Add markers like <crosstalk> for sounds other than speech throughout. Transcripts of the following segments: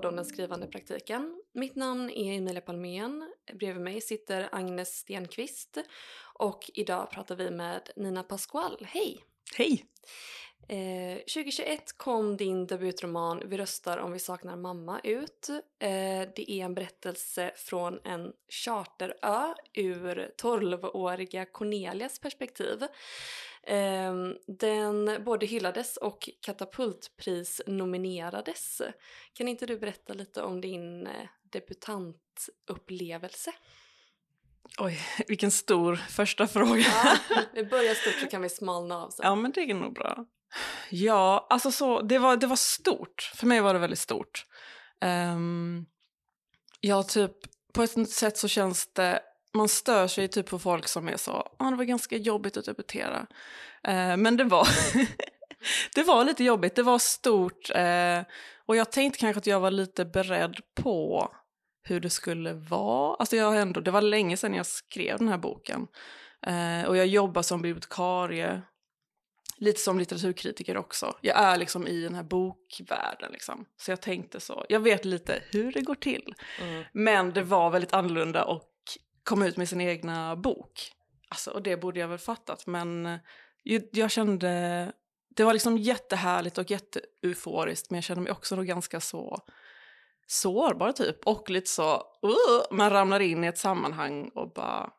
Podd om den skrivande praktiken. Mitt namn är Emilia Palmén. Bredvid mig sitter Agnes Stenqvist och idag pratar vi med Nina Pasqual. Hej! Hej! Eh, 2021 kom din debutroman Vi röstar om vi saknar mamma ut. Eh, det är en berättelse från en charterö ur 12-åriga Cornelias perspektiv. Eh, den både hyllades och katapultpris nominerades. Kan inte du berätta lite om din eh, debutantupplevelse? Oj, vilken stor första fråga. Ja, vi börjar stort så kan vi smalna av sen. Ja, men det är nog bra. Ja, alltså så, det var, det var stort. För mig var det väldigt stort. Um, ja, typ på ett sätt så känns det, man stör sig typ på folk som är så, ah, det var ganska jobbigt att debutera. Uh, men det var, <laughs> det var lite jobbigt, det var stort. Uh, och jag tänkte kanske att jag var lite beredd på hur det skulle vara. Alltså jag ändå, det var länge sedan jag skrev den här boken. Uh, och jag jobbar som bibliotekarie lite som litteraturkritiker också. Jag är liksom i den här bokvärlden liksom. Så jag tänkte så, jag vet lite hur det går till. Mm. Men det var väldigt annorlunda att komma ut med sin egna bok. Alltså, och det borde jag väl fattat, men eh, jag, kände, det var liksom jättehärligt och jätteuforiskt, men jag kände mig också då ganska så sårbar typ. Och lite så, uh, man ramlar in i ett sammanhang och bara...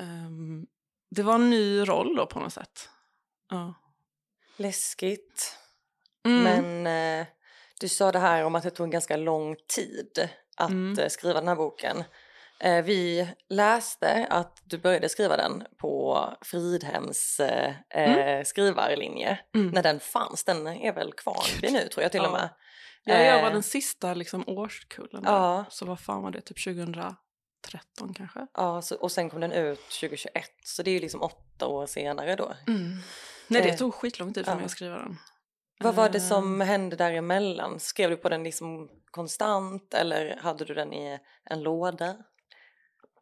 Um, det var en ny roll då på något sätt. Ja. Läskigt. Mm. Men eh, du sa det här om att det tog en ganska lång tid att mm. eh, skriva den här boken. Eh, vi läste att du började skriva den på Fridhems eh, mm. Eh, skrivarlinje när den fanns. Den är väl kvar nu tror jag till ja. och med. Ja, jag var eh. den sista liksom, årskullen. Ja. Så vad fan var det, typ 2013 kanske? Ja, så, och sen kom den ut 2021 så det är ju liksom åtta år senare då. Mm. Nej det tog skitlång tid för ja. mig att skriva den. Vad var det som hände däremellan? Skrev du på den liksom konstant eller hade du den i en låda?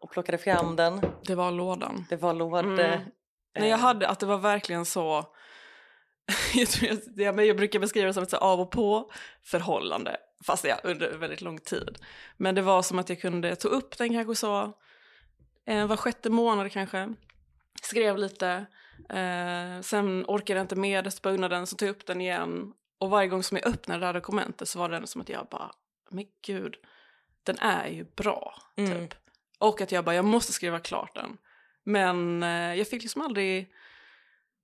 Och plockade fram den? Det var lådan. Det var låda. Mm. Nej jag hade att det var verkligen så <laughs> jag, tror jag, jag brukar beskriva det som ett av och på förhållande, fast ja, under väldigt lång tid. Men det var som att jag kunde ta upp den kanske så eh, var sjätte månad kanske, skrev lite, Eh, sen orkade jag inte med det, spögnade den, så tog jag upp den igen. Och varje gång som jag öppnade det här dokumentet så var det som att jag bara, men gud, den är ju bra, mm. typ. Och att jag bara, jag måste skriva klart den. Men eh, jag fick liksom aldrig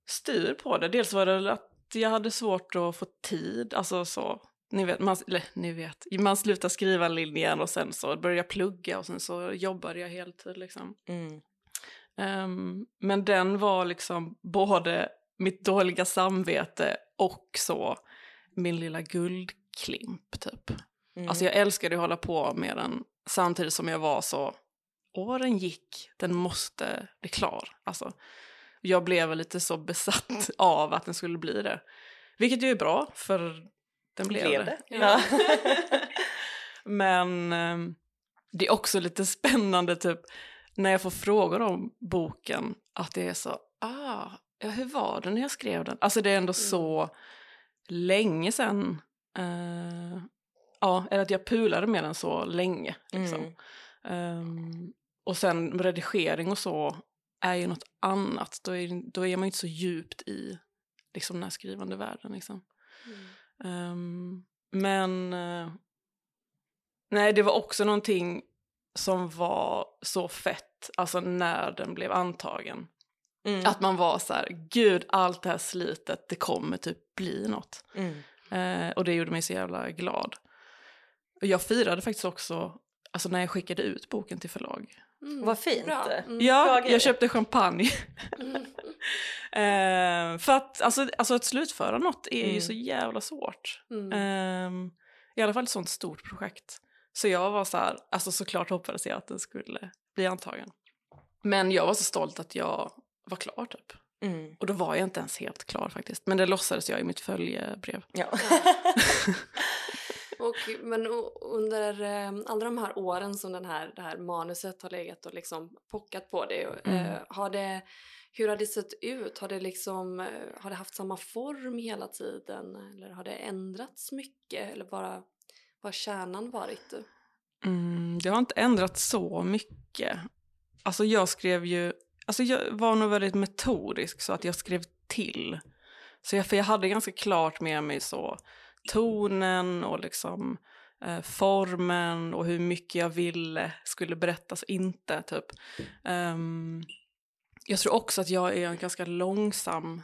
styr på det. Dels var det att jag hade svårt att få tid, alltså så. Ni vet, man, eller, ni vet, man slutar skriva linjen och sen så började jag plugga och sen så jobbade jag heltid liksom. Mm. Um, men den var liksom både mitt dåliga samvete och så min lilla guldklimp typ. Mm. Alltså jag älskade att hålla på med den samtidigt som jag var så, åren gick, den måste bli klar. Alltså, jag blev lite så besatt av att den skulle bli det. Vilket ju är bra, för den blev, blev det. det. Ja. <laughs> Men um, det är också lite spännande typ när jag får frågor om boken att det är så, ah, ja, hur var det när jag skrev den? Alltså det är ändå mm. så länge sedan. Uh, ja, eller att jag pulade med den så länge. Liksom. Mm. Um, och sen redigering och så är ju något annat. Då är, då är man inte så djupt i liksom, den här skrivande världen. Liksom. Mm. Um, men uh, nej, det var också någonting som var så fett, alltså när den blev antagen. Mm. Att man var så här, gud allt det här slitet, det kommer typ bli något. Mm. Eh, och det gjorde mig så jävla glad. Och jag firade faktiskt också, alltså när jag skickade ut boken till förlag. Mm. Vad fint. Mm. Ja, jag köpte champagne. <laughs> eh, för att alltså, alltså att slutföra något är ju mm. så jävla svårt. Eh, I alla fall ett sånt stort projekt. Så jag var så här, alltså såklart hoppades jag att den skulle bli antagen. Men jag var så stolt att jag var klar typ. Mm. Och då var jag inte ens helt klar faktiskt. Men det låtsades jag i mitt följebrev. Ja. <laughs> <laughs> Och, men under eh, alla de här åren som den här, det här manuset har legat och liksom pockat på dig, Mm. eh, har det, hur har det sett ut? Har det, liksom, eh, har det haft samma form hela tiden? Eller har det ändrats mycket? Eller bara, vad har kärnan varit? Mm, det har inte ändrats så mycket. Alltså jag skrev ju, alltså jag var nog väldigt metodisk så att jag skrev till. Så jag, för jag hade ganska klart med mig så tonen och liksom eh, formen och hur mycket jag ville skulle berättas inte typ. Ehm, jag tror också att jag är en ganska långsam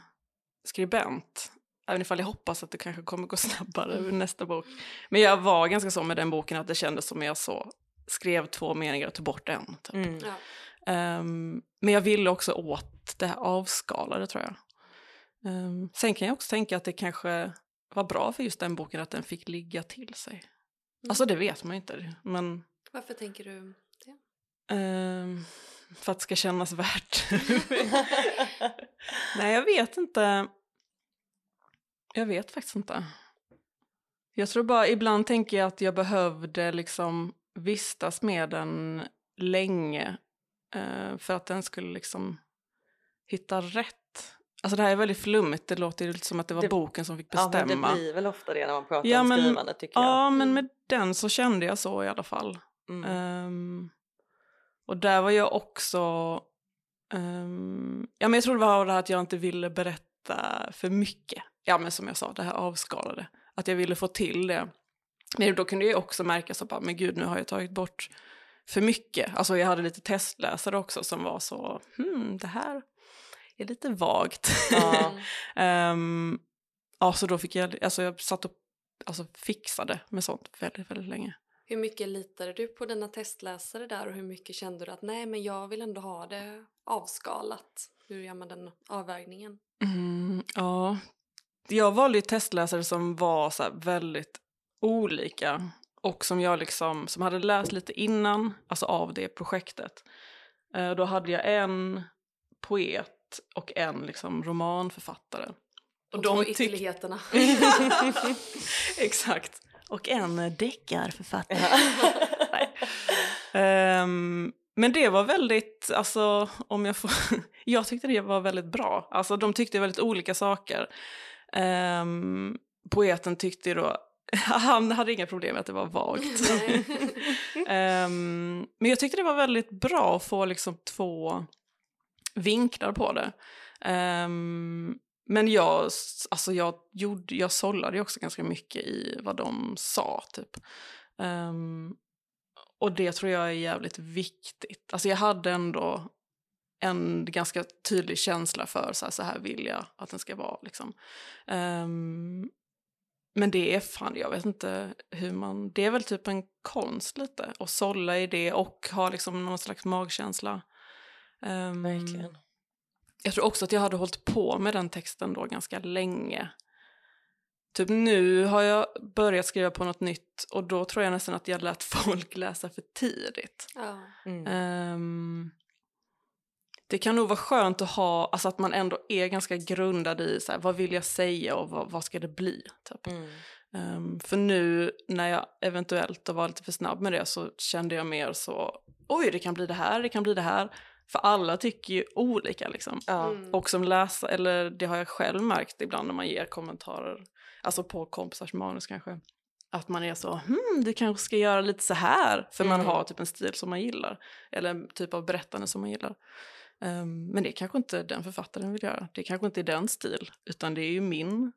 skribent. Även ifall jag hoppas att det kanske kommer gå <laughs> snabbare med nästa bok. Men jag var ganska så med den boken att det kändes som jag så skrev två meningar och tog bort en. Typ. Mm. Ja. Ehm, men jag ville också åt det här avskalade tror jag. Um, sen kan jag också tänka att det kanske var bra för just den boken att den fick ligga till sig. Alltså det vet man inte. Men Varför tänker du det? ehm, för att det ska kännas värt. <laughs> Nej jag vet inte. Jag vet faktiskt inte. Jag tror bara ibland tänker jag att jag behövde liksom vistas med den länge eh, för att den skulle liksom hitta rätt. Alltså det här är väldigt flummigt, det låter ju lite som att det var Det- boken som fick ja, men bestämma. det blir väl ofta det när man pratar Ja, om men- skrivande tycker jag. Ja, men Mm. med den så kände jag så i alla fall. Mm. Ehm, och där var jag också... ehm, ja, men jag tror det var det här att jag inte ville berätta för mycket. Ja, men som jag sa, det här avskalade. Att jag ville få till det. Men då kunde jag också märka så bara, men gud, nu har jag tagit bort för mycket. Alltså jag hade lite testläsare också som var så, hmm, det här är lite vagt. Ja. <laughs> Ehm, ja, så då fick jag, alltså jag satt och alltså, fixade med sånt väldigt, väldigt länge. Hur mycket litade du på dina testläsare där och hur mycket kände du att nej men jag vill ändå ha det avskalat? Hur gör man den avvägningen? Mm, ja, jag valde ju testläsare som var så väldigt olika och som jag liksom, som hade läst lite innan, alltså av det projektet. Eh, då hade jag en poet och en liksom romanförfattare. Och de de tyck- ytterligheterna. <laughs> <laughs> Exakt. Och en deckarförfattare. <laughs> Ehm, men det var väldigt, alltså om jag får, jag tyckte det var väldigt bra. Alltså de tyckte väldigt olika saker. Ehm, poeten tyckte då, han hade inga problem med att det var vagt. Ehm, men jag tyckte det var väldigt bra att få liksom två vinklar på det. Um, men jag, alltså jag, gjorde, jag sållade ju också ganska mycket i vad de sa. Typ. Um, och det tror jag är jävligt viktigt. Alltså jag hade ändå en ganska tydlig känsla för så här, så här vill jag att den ska vara. Liksom. Um, men det är fan, jag vet inte hur man, det är väl typ en konst lite att sålla i det och ha liksom någon slags magkänsla. Ehm, Verkligen. jag tror också att jag hade hållit på med den texten då ganska länge. Typ nu har jag börjat skriva på något nytt och då tror jag nästan att jag lät <laughs> folk läsa för tidigt. ja. Mm. Ehm, det kan nog vara skönt att ha, alltså att man ändå är ganska grundad i så här, vad vill jag säga och vad, vad ska det bli? Typ. Mm. Ehm, för nu när jag eventuellt var lite för snabb med det så kände jag mer så, oj det kan bli det här, det kan bli det här. För alla tycker ju olika liksom. Ja. Mm. Och som läsare, eller det har jag själv märkt ibland när man ger kommentarer, alltså på kompisars manus kanske. Att man är så, hmm, du kanske ska göra lite så här. För man Mm. har typ en stil som man gillar. Eller en typ av berättande som man gillar. Ehm, men det kanske inte den författaren vill göra. Det kanske inte är den stil. Utan det är ju min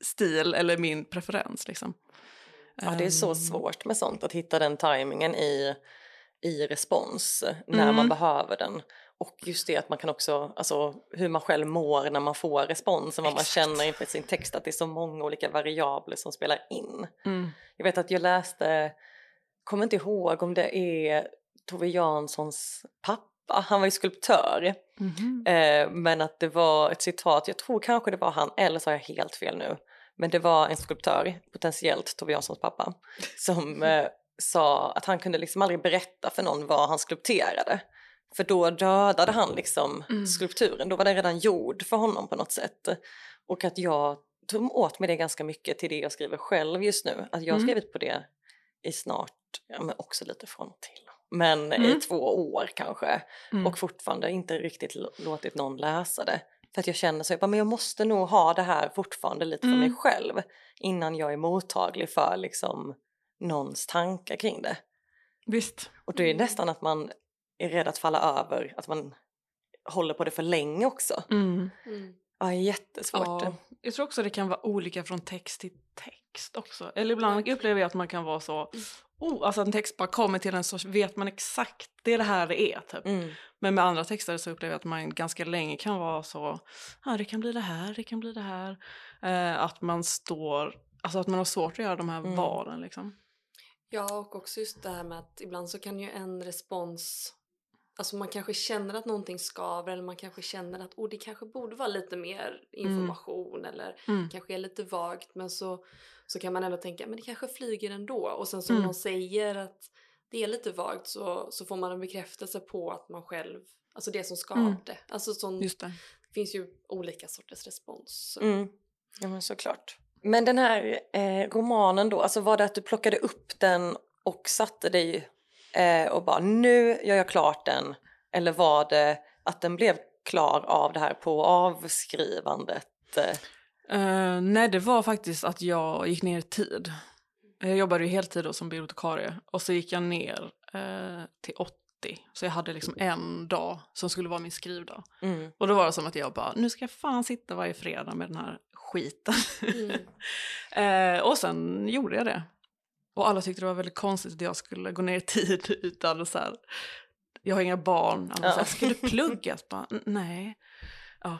stil eller min preferens liksom. Ja, det är så Ehm, svårt med sånt, att hitta den tajmingen i, i respons när Mm. man behöver den. Och just det att man kan också, alltså hur man själv mår när man får respons och vad man känner inför sin text, att det är så många olika variabler som spelar in. Mm. Jag vet att jag läste, kommer inte ihåg om det är Tove Janssons pappa, han var ju skulptör. Mhm. Eh, men att det var ett citat, jag tror kanske det var han, eller så har jag helt fel nu. Men det var en skulptör, potentiellt Tove Janssons pappa, som <laughs> eh, sa att han kunde liksom aldrig berätta för någon vad han skulpterade. För då dödade han liksom Mm. skulpturen, då var den redan gjord för honom på något sätt. Och att jag tog åt mig det ganska mycket till det jag skriver själv just nu. Att jag har Mm. skrivit på det i snart, ja men också lite från och till. Men i Mm. två år kanske. Mm. Och fortfarande inte riktigt låtit någon läsa det. För att jag känner så, jag bara, men jag måste nog ha det här fortfarande lite för mig Mm. själv. Innan jag är mottaglig för liksom någons tankar kring det. Visst. Och det är nästan att man är rädd att falla över, att man håller på det för länge också. Mm. Mm. Ja, det är jättesvårt. Ja, jag tror också det kan vara olika från text till text också. Eller ibland upplever jag att man kan vara så, oh, alltså en text bara kommer till en så vet man exakt, det är det här det är typ. Mm. Men med andra texter så upplever jag att man ganska länge kan vara så, ja det kan bli det här, det kan bli det här. Eh, att man står, alltså att man har svårt att göra de här Mm. valen liksom. Ja, och också just det här med att ibland så kan ju en respons Alltså man kanske känner att någonting skaver eller man kanske känner att oh, det kanske borde vara lite mer information eller Mm. kanske är lite vagt men så, så kan man ändå tänka men det kanske flyger ändå och sen så Mm. någon säger att det är lite vagt så, så får man en bekräftelse på att man själv, alltså det som skavde. Alltså sån, det. finns ju olika sorters respons. Mm. Ja men såklart. Men den här eh, romanen då, alltså var det att du plockade upp den och satte dig eh, och bara nu gör jag klart den? Eller var det att den blev klar av det här på avskrivandet? Eh, nej, det var faktiskt att jag gick ner i tid. Jag jobbade ju heltid då som bibliotekarie och så gick jag ner eh, till 80. Så jag hade liksom en dag som skulle vara min skrivdag. Mm. Och då var det som att jag bara, nu ska jag fan sitta varje fredag med den här skiten. Mm. <laughs> eh, och sen gjorde jag det. Och alla tyckte det var väldigt konstigt att jag skulle gå ner i tid <laughs> utan så här, jag har inga barn. Alla Ja. så här, ska du <laughs> plugga? Jag bara, "N- nej. Ja.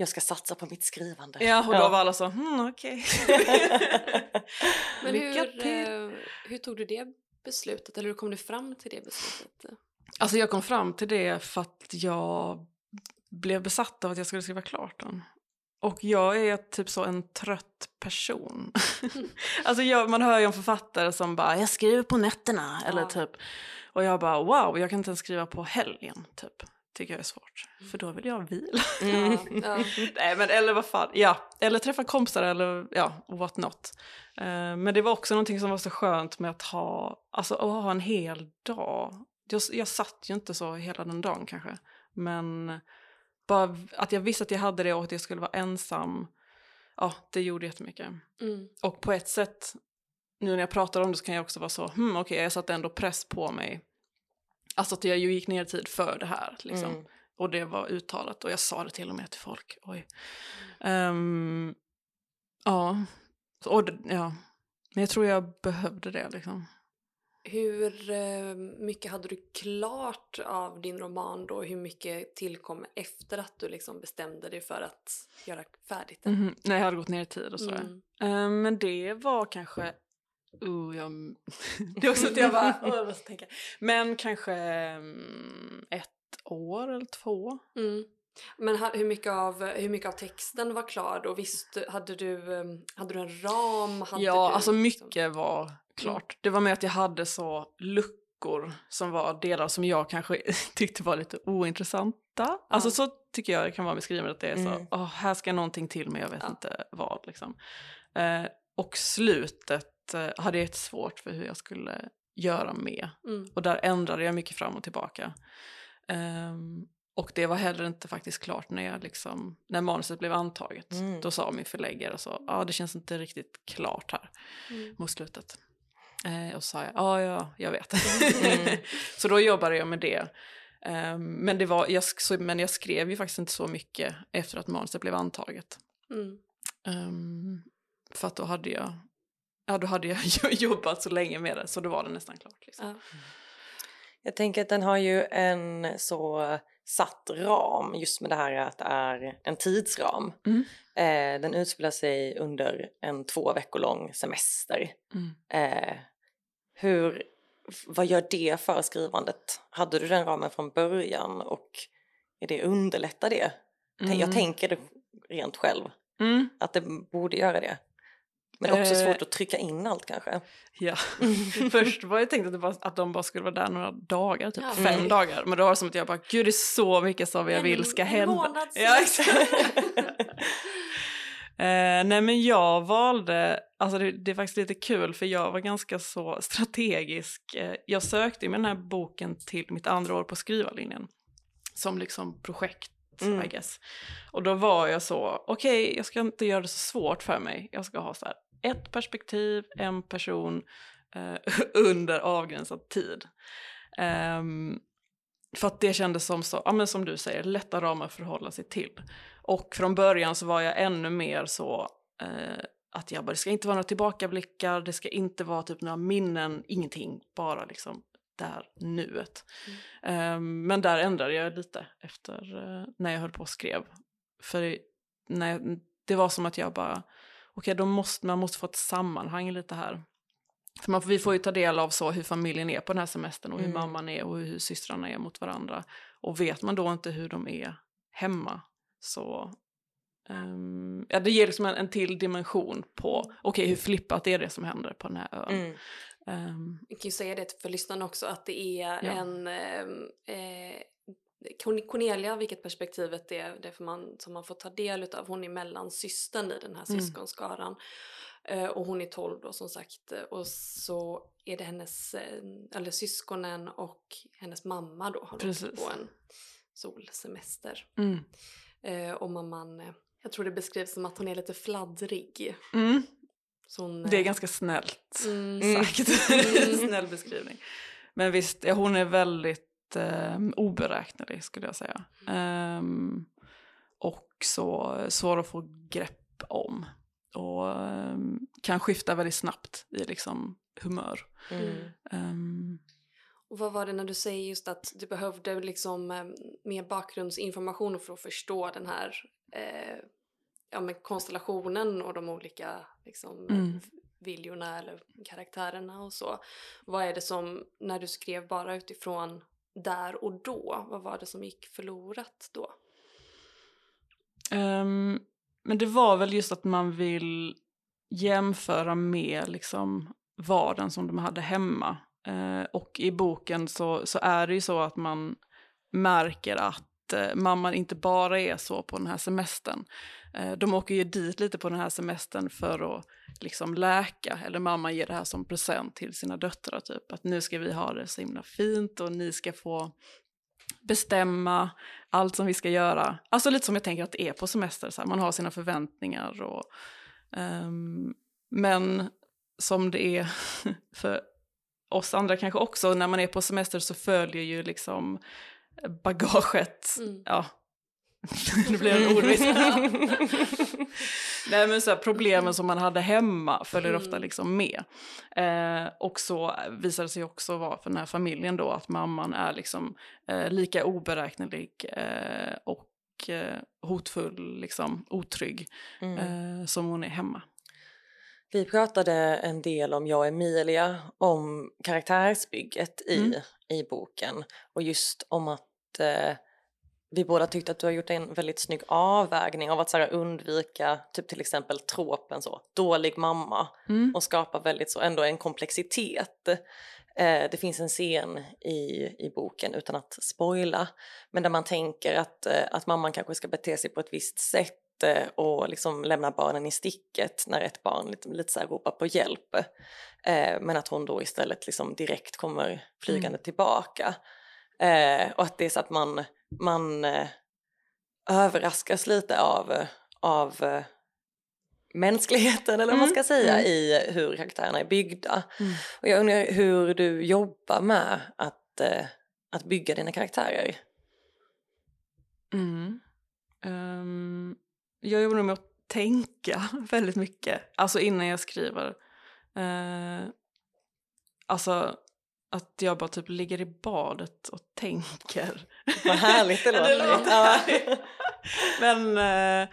Jag ska satsa på mitt skrivande. ja, och då var alla så, hmm, okej. Men Lycka hur, eh, hur tog du det beslutet eller hur kom du fram till det beslutet? Alltså jag kom fram till det för att jag blev besatt av att jag skulle skriva klart den. Och jag är typ så en trött person. <laughs> alltså jag, man hör ju om författare som bara “jag skriver på nätterna” eller Ja. typ. Och jag bara “wow, jag kan inte ens skriva på helgen” typ. Tycker jag är svårt. För då vill jag vila. Mm. <laughs> Ja. <laughs> Nej men eller vad fan, ja. Eller träffa kompisar eller ja, what not. Eh, men det var också någonting som var så skönt med att ha, alltså att ha en hel dag. Jag, jag satt ju inte så hela den dagen kanske. Men bara att jag visste att jag hade det och att jag skulle vara ensam. Ja, det gjorde jättemycket. Mm. Och på ett sätt, nu när jag pratar om det så kan jag också vara så, hmm okej jag satte ändå press på mig. Alltså att jag ju gick ner i tid för det här liksom. Mm. Och det var uttalat och jag sa det till och med till folk. Oj. Ehm, ja. Så, och, ja. Men jag tror jag behövde det liksom. Hur eh, mycket hade du klart av din roman då? Hur mycket tillkom efter att du liksom bestämde dig för att göra färdigt den? Mhm, När jag hade gått ner i tid och sådär. Mm. Ehm, men det var kanske... Uh, jag, <laughs> det är också att jag bara... Oh, jag måste tänka. Men kanske mm, ett år eller två. Mm. Men hur, mycket av, hur mycket av texten var klar då? Visst, hade du, eh, hade du en ram? Hade ja, du, alltså liksom- mycket var klart. Det var med att jag hade så luckor som var delar som jag kanske <laughs> tyckte var lite ointressanta. Alltså så tycker jag det kan vara med skrivandet, att det är så, Mm. "Åh, här ska någonting till men jag vet Ja. inte vad liksom. Eh, och slutet eh, hade jag jättesvårt för hur jag skulle göra med. Mm. Och där ändrade jag mycket fram och tillbaka. Ehm, och det var heller inte faktiskt klart när, jag liksom, när manuset blev antaget. Mm. Då sa min förläggare så, ja ah, det känns inte riktigt klart här Mm. mot slutet. Eh, och så sa jag, ja, ja, jag vet. Mm. <laughs> så då jobbade jag med det. Ehm, men, det var, jag, så, men jag skrev ju faktiskt inte så mycket efter att manuset blev antaget. Mm. Ehm, för att då hade jag, ja, då hade jag <laughs> jobbat så länge med det så då var det nästan klart. Liksom. Ja. Jag tänker att den har ju en så satt ram just med det här att det är en tidsram. Mm. Eh, den utspelar sig under en två veckor lång semester. Mm. Eh, hur, vad gör det för skrivandet? Hade du den ramen från början och är det underlättar det? Tänk- Jag Mm. tänker det rent själv, Mm. att det borde göra det. Men också Eh. svårt att trycka in allt kanske. Ja. <laughs> Först var jag tänkt att, det bara, att de bara skulle vara där några dagar, typ Ja. fem Mm. dagar. Men då var det som att jag bara, gud det är så mycket som jag En- vill ska en hända. månad Ja, exakt. <laughs> eh, nej men jag valde, alltså det, det är faktiskt lite kul för jag var ganska så strategisk. Eh, jag sökte ju med den här boken till mitt andra år på skrivarlinjen. Som liksom projekt Mm. I guess. Och då var jag så, okej jag ska inte göra det så svårt för mig. Jag ska ha så här ett perspektiv, en person eh, <laughs> under avgränsad tid. Ehm, för att det kändes som, så, ja, men som du säger, lätta ramar att förhålla sig till. Och från början så var jag ännu mer så eh, att jag bara, det ska inte vara några tillbakablickar, det ska inte vara typ några minnen, ingenting, bara liksom där nuet. Ehm, men där ändrade jag lite efter eh, när jag höll på och skrev. För när jag, det var som att jag bara, okej då måste man måste få ett sammanhang lite här. För man, vi får ju ta del av så hur familjen är på den här semestern och hur Mm. mamman är och hur systrarna är mot varandra. Och vet man då inte hur de är hemma så ehm, ja, det ger liksom en, en till dimension på okej hur flippat är det som händer på den här ön. Mm. Vi kan ju säga det för lyssnarna också att det är Ja. en ehm, eh, Cornelia, vilket perspektivet det är, det får man, som man får ta del av. Hon är mellansystern i den här Mm. syskonskaran. Eh, och hon är 12 då som sagt. Och så är det hennes, eh, eller syskonen och hennes mamma då har Precis. på en solsemester. mm. Eh, och mamman, jag tror det beskrivs som att hon är lite fladdrig. Mm. Hon, Det är ganska snällt. mm, sagt. Mm. <laughs> Snäll beskrivning. Men visst, hon är väldigt eh, oberäknelig skulle jag säga. Ehm, och så svår att få grepp om. Och ehm, kan skifta väldigt snabbt i liksom humör. Mm. Ehm, Och vad var det när du säger just att du behövde liksom eh, mer bakgrundsinformation för att förstå den här eh, ja, men konstellationen och de olika liksom, Mm. viljorna eller karaktärerna och så. Vad är det som, när du skrev bara utifrån där och då, vad var det som gick förlorat då? Um, men det var väl just att man vill jämföra med liksom vardagen som de hade hemma. Uh, och i boken så, så är det ju så att man märker att eh, mamman inte bara är så på den här semestern. Eh, de åker ju dit lite på den här semestern för att liksom läka, eller mamma ger det här som present till sina döttrar typ. Att nu ska vi ha det så himla fint och ni ska få bestämma allt som vi ska göra. Alltså lite som jag tänker att det är på semester, så här, man har sina förväntningar och um, men som det är <laughs> för oss andra kanske också, när man är på semester så följer ju liksom bagaget, Mm. ja, <laughs> det blir en ordvits. <laughs> Nej men så här, problemen som man hade hemma följer ofta Mm. liksom med. Eh, och så visar det sig också vara för den här familjen då att mamman är liksom eh, lika oberäknelig eh, och eh, hotfull, liksom otrygg Mm. eh, som hon är hemma. Vi pratade en del om, jag och Emilia, om karaktärsbygget i, Mm. I boken och just om att eh, vi båda tyckte att du har gjort en väldigt snygg avvägning av att så här, undvika typ till exempel tropen så, dålig mamma Mm. och skapa väldigt så ändå en komplexitet. Eh, det finns en scen i, i boken, utan att spoila, men där man tänker att, eh, att mamman kanske ska bete sig på ett visst sätt eh, och liksom lämna barnen i sticket när ett barn lite, lite så här ropar på hjälp. Eh, men att hon då istället liksom direkt kommer flygande tillbaka. Eh, och att det är så att man, man eh, överraskas lite av, av eh, mänskligheten eller vad man Mm, ska säga mm. i hur karaktärerna är byggda. Mm. Och jag undrar hur du jobbar med att, eh, att bygga dina karaktärer. Mm. Jag jobbar nog med att tänka <laughs> väldigt mycket, alltså innan jag skriver. Uh, alltså att jag bara typ ligger i badet och tänker. Vad härligt det <laughs> låter. det låter Ja. Men, eh,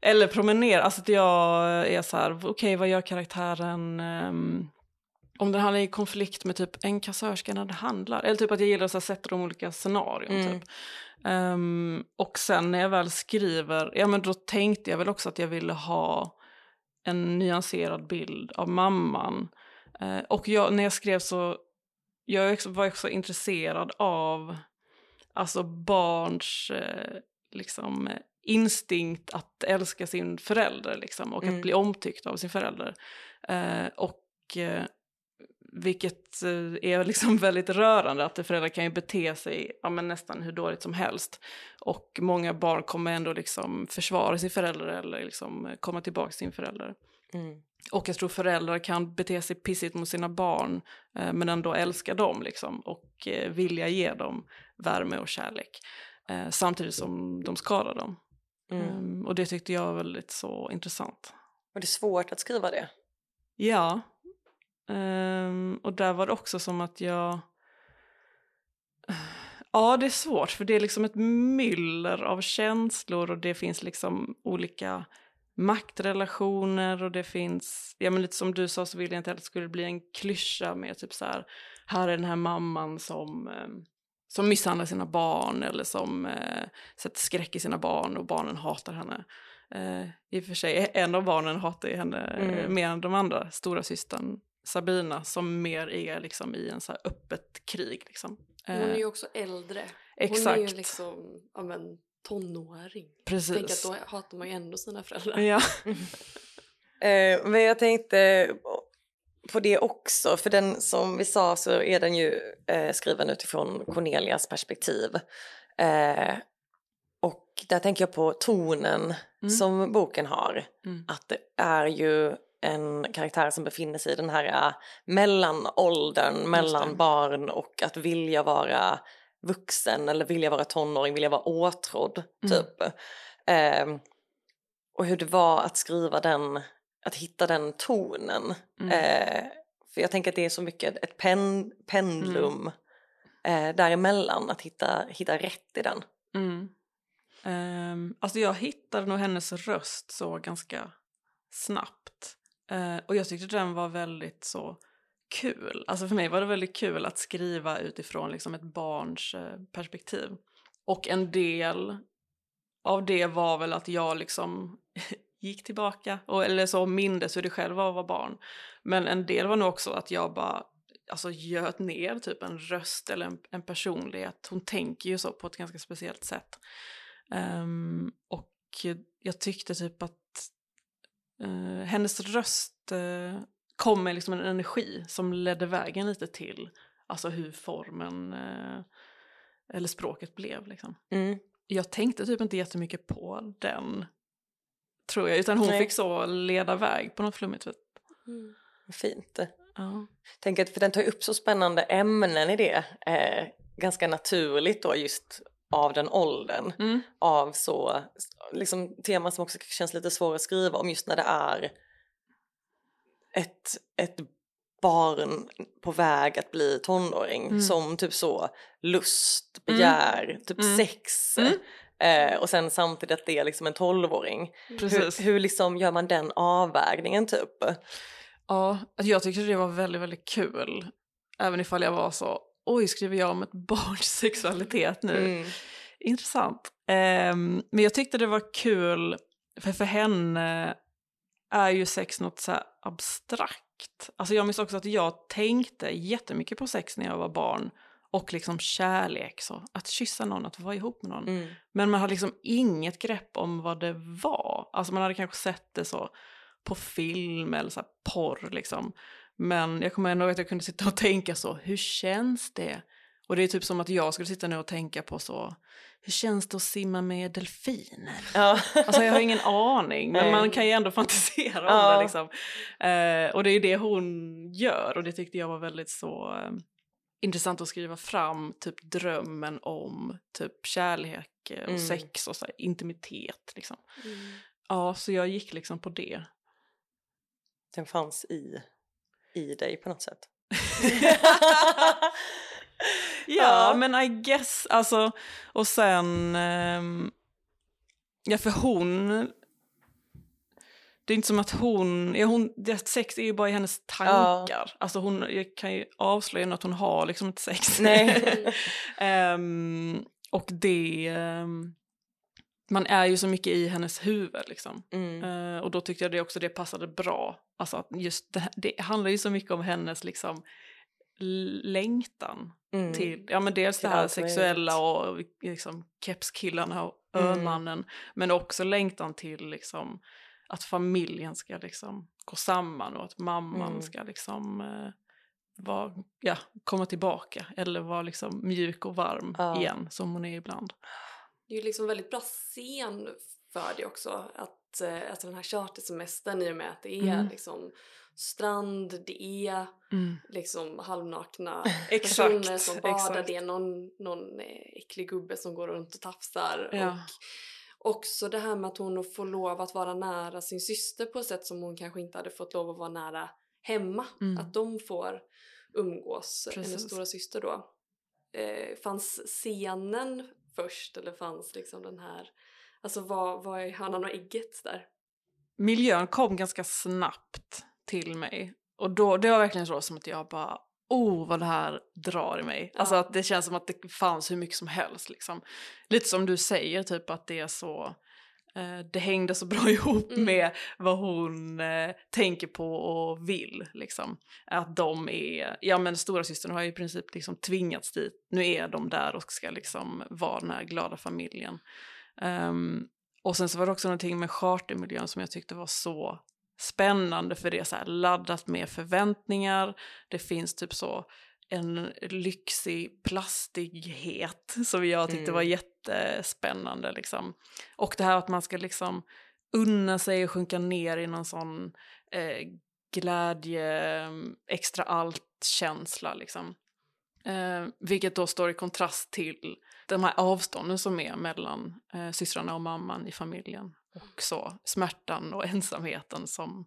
eller promenera, alltså att jag är så här, okej vad gör karaktären? ehm, om den handlar i konflikt med typ en kassörska när det handlar. Eller typ att jag gillar att sätta de olika scenarion. Mm. Typ. Ehm, och sen när jag väl skriver, ja men då tänkte jag väl också att jag ville ha en nyanserad bild av mamman. Eh, och jag, när jag skrev så jag var också intresserad av alltså barns eh, liksom, instinkt att älska sin förälder liksom, och mm. att bli omtyckt av sin förälder. Eh, och eh, vilket eh, är liksom <laughs> väldigt rörande att föräldrar kan ju bete sig ja, men nästan hur dåligt som helst. Och många barn kommer ändå liksom försvara sin förälder eller liksom komma tillbaka till sin förälder. Mm. Och jag tror föräldrar kan bete sig pissigt mot sina barn eh, men ändå älska dem liksom, och eh, vilja ge dem värme och kärlek. Eh, samtidigt som de skadar dem. Mm. Um, och det tyckte jag var väldigt så intressant. Var det svårt att skriva det? Ja. Um, och där var det också som att jag... <sighs> Ja, det är svårt för det är liksom ett myller av känslor och det finns liksom olika maktrelationer och det finns, ja men lite som du sa så vill jag inte att det skulle bli en klyscha med typ så här, här är den här mamman som, eh, som misshandlar sina barn eller som eh, sätter skräck i sina barn och barnen hatar henne. Eh, I och för sig, en av barnen hatar ju henne mm. mer än de andra, stora systern Sabina som mer är liksom i en så öppet krig. Liksom. Hon är ju eh, också äldre. Exakt. Hon är ju liksom, ja men tonåring. Precis. Tänk att då hatar man ju ändå sina föräldrar. Ja. <laughs> eh, men jag tänkte på det också, för den som vi sa så är den ju eh, skriven utifrån Cornelias perspektiv. Eh, och där tänker jag på tonen mm. som boken har. Mm. Att det är ju en karaktär som befinner sig i den här uh, mellanåldern mellan barn och att vilja vara vuxen eller vilja vara tonåring, vilja vara åtrådd mm. typ. Eh, och hur det var att skriva den, att hitta den tonen. Mm. Eh, för jag tänker att det är så mycket ett pen, pendlum mm. eh, däremellan, att hitta, hitta rätt i den. Mm. Um, alltså jag hittade nog hennes röst så ganska snabbt. Eh, och jag tyckte den var väldigt så kul. Alltså för mig var det väldigt kul att skriva utifrån liksom ett barns eh, perspektiv. Och en del av det var väl att jag liksom <laughs> gick tillbaka, och, eller så mindes hur det själv var att vara barn. Men en del var nog också att jag bara alltså, göt ner typ en röst eller en, en personlighet. Hon tänker ju så på ett ganska speciellt sätt. Um, och jag tyckte typ att uh, hennes röst uh, kom med liksom en energi som ledde vägen lite till alltså hur formen eh, eller språket blev. Liksom. Mm. Jag tänkte typ inte jättemycket på den, tror jag, utan hon Nej. fick så leda väg på något flummigt sätt. Mm. Fint. Ja. Tänk att för den tar upp så spännande ämnen i det, eh, ganska naturligt då just av den åldern. Mm. Av så, liksom teman som också känns lite svåra att skriva om just när det är ett, ett barn på väg att bli tonåring mm. som typ så lust, mm. begär, mm. typ mm. sex. Mm. Eh, och sen samtidigt att det är liksom en tolvåring. Hur, hur liksom gör man den avvägningen typ? Ja, alltså jag tyckte det var väldigt, väldigt kul. Även ifall jag var så, oj skriver jag om ett barns <laughs> sexualitet nu? Mm. Intressant. Eh, men jag tyckte det var kul, för för henne är ju sex något så abstrakt. Alltså jag minns också att jag tänkte jättemycket på sex när jag var barn och liksom kärlek, så att kyssa någon, att vara ihop med någon. Mm. Men man hade liksom inget grepp om vad det var. Alltså man hade kanske sett det så på film eller så porr liksom. Men jag kommer ändå att jag kunde sitta och tänka så, hur känns det? Och det är typ som att jag skulle sitta nu och tänka på så, hur känns det att simma med delfiner? Ja. Alltså jag har ingen aning, men man kan ju ändå fantisera om ja. det liksom. Eh, och det är det hon gör och det tyckte jag var väldigt så eh, intressant att skriva fram, typ drömmen om typ kärlek och mm. sex och så här, intimitet liksom. Mm. Ja, så jag gick liksom på det. Den fanns i, i dig på något sätt. <laughs> ja, men I guess, alltså, och sen, um, ja för hon, det är inte som att hon, ja, hon det sex är ju bara i hennes tankar. Ja. Alltså hon jag kan ju avslöja att hon har liksom inte sex. Nej. um, <laughs> och det, um, man är ju så mycket i hennes huvud liksom. Mm. Eh, och då tyckte jag det också det passade bra. Alltså att just det, det handlar ju så mycket om hennes liksom längtan Mm. till, ja men dels Till det här sexuella och liksom kepskillarna och Mm. örmannen. Men också längtan till liksom att familjen ska liksom gå samman och att mamman Mm. ska liksom eh, vara, ja, komma tillbaka eller vara liksom mjuk och varm Ja. igen som hon är ibland. Det är ju liksom väldigt bra scen för det också. Att, eh, alltså den här chartersemestern i och med att det är Mm. liksom strand, det är liksom halvnakna <laughs> Exakt, personer som badar, exakt. det är någon, någon eh, äcklig gubbe som går runt och tafsar. Ja. Och också det här med att hon får lov att vara nära sin syster på ett sätt som hon kanske inte hade fått lov att vara nära hemma. Mm. Att de får umgås, hennes Precis. stora syster då. Eh, fanns scenen först eller fanns liksom den här, alltså vad, vad är hönan och ägget där? miljön kom ganska snabbt till mig. Och då, det var verkligen så som att jag bara, oh vad det här drar i mig. Alltså Ja. att det känns som att det fanns hur mycket som helst liksom. Lite som du säger, typ att det är så, det hängde så bra <laughs> ihop Mm. med vad hon eh, tänker på och vill liksom. Att de är, ja men stora systern har ju i princip liksom tvingats dit. Nu är de där och ska liksom vara den här glada familjen. Ehm, och sen så var det också någonting med chartermiljön som jag tyckte var så spännande för det är så här laddat med förväntningar. Det finns typ så en lyxig plastighet som jag tyckte Mm. var jättespännande liksom. Och det här att man ska liksom unna sig och sjunka ner i någon sån eh, glädje, extra allt-känsla liksom. Eh, vilket då står i kontrast till de här avstånden som är mellan eh, systrarna och mamman i familjen. Och så smärtan och ensamheten som,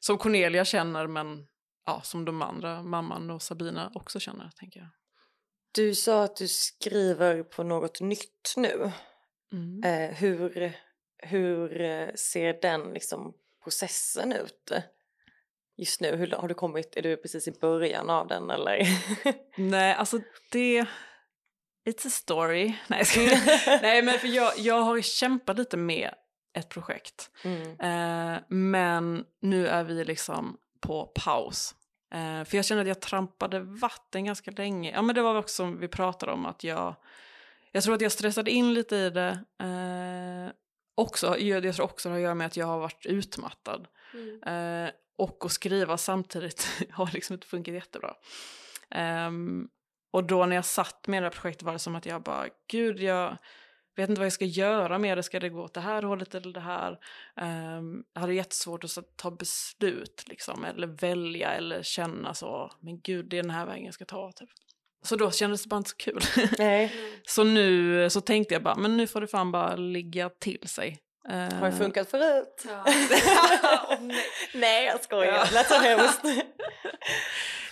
som Cornelia känner men ja, som de andra, mamman och Sabina också känner tänker jag. Du sa att du skriver på något nytt nu. Mm. Eh, hur, hur eh, ser den liksom, processen ut? Just nu, hur, har du kommit, är du precis i början av den eller? <laughs> Nej, alltså det... It's a story. <laughs> Nej. <laughs> Nej men för jag, jag har kämpat lite med ett projekt. mm. Eh, men nu är vi liksom på paus. Eh, för jag känner att jag trampade vatten ganska länge. Ja men det var också som vi pratade om att jag... Jag tror att jag stressade in lite i det. Eh, också, jag, tror också det har att göra med att jag har varit utmattad. Mm. Eh, och att skriva samtidigt <laughs> har liksom inte funkat jättebra. Ehm, och då när jag satt med det här projektet var det som att jag bara, gud jag vet inte vad jag ska göra med det, ska det gå åt det här hållet eller det här? Um, jag hade jättesvårt att ta beslut liksom, eller välja eller känna så, men gud det är den här vägen jag ska ta typ. Så då kändes det bara inte så kul. Nej, <laughs> så nu så tänkte jag bara, men nu får det fan bara ligga till sig. har det funkat förut? Ja. <laughs> Nej jag skojar, Ja. lät så hemskt. <laughs>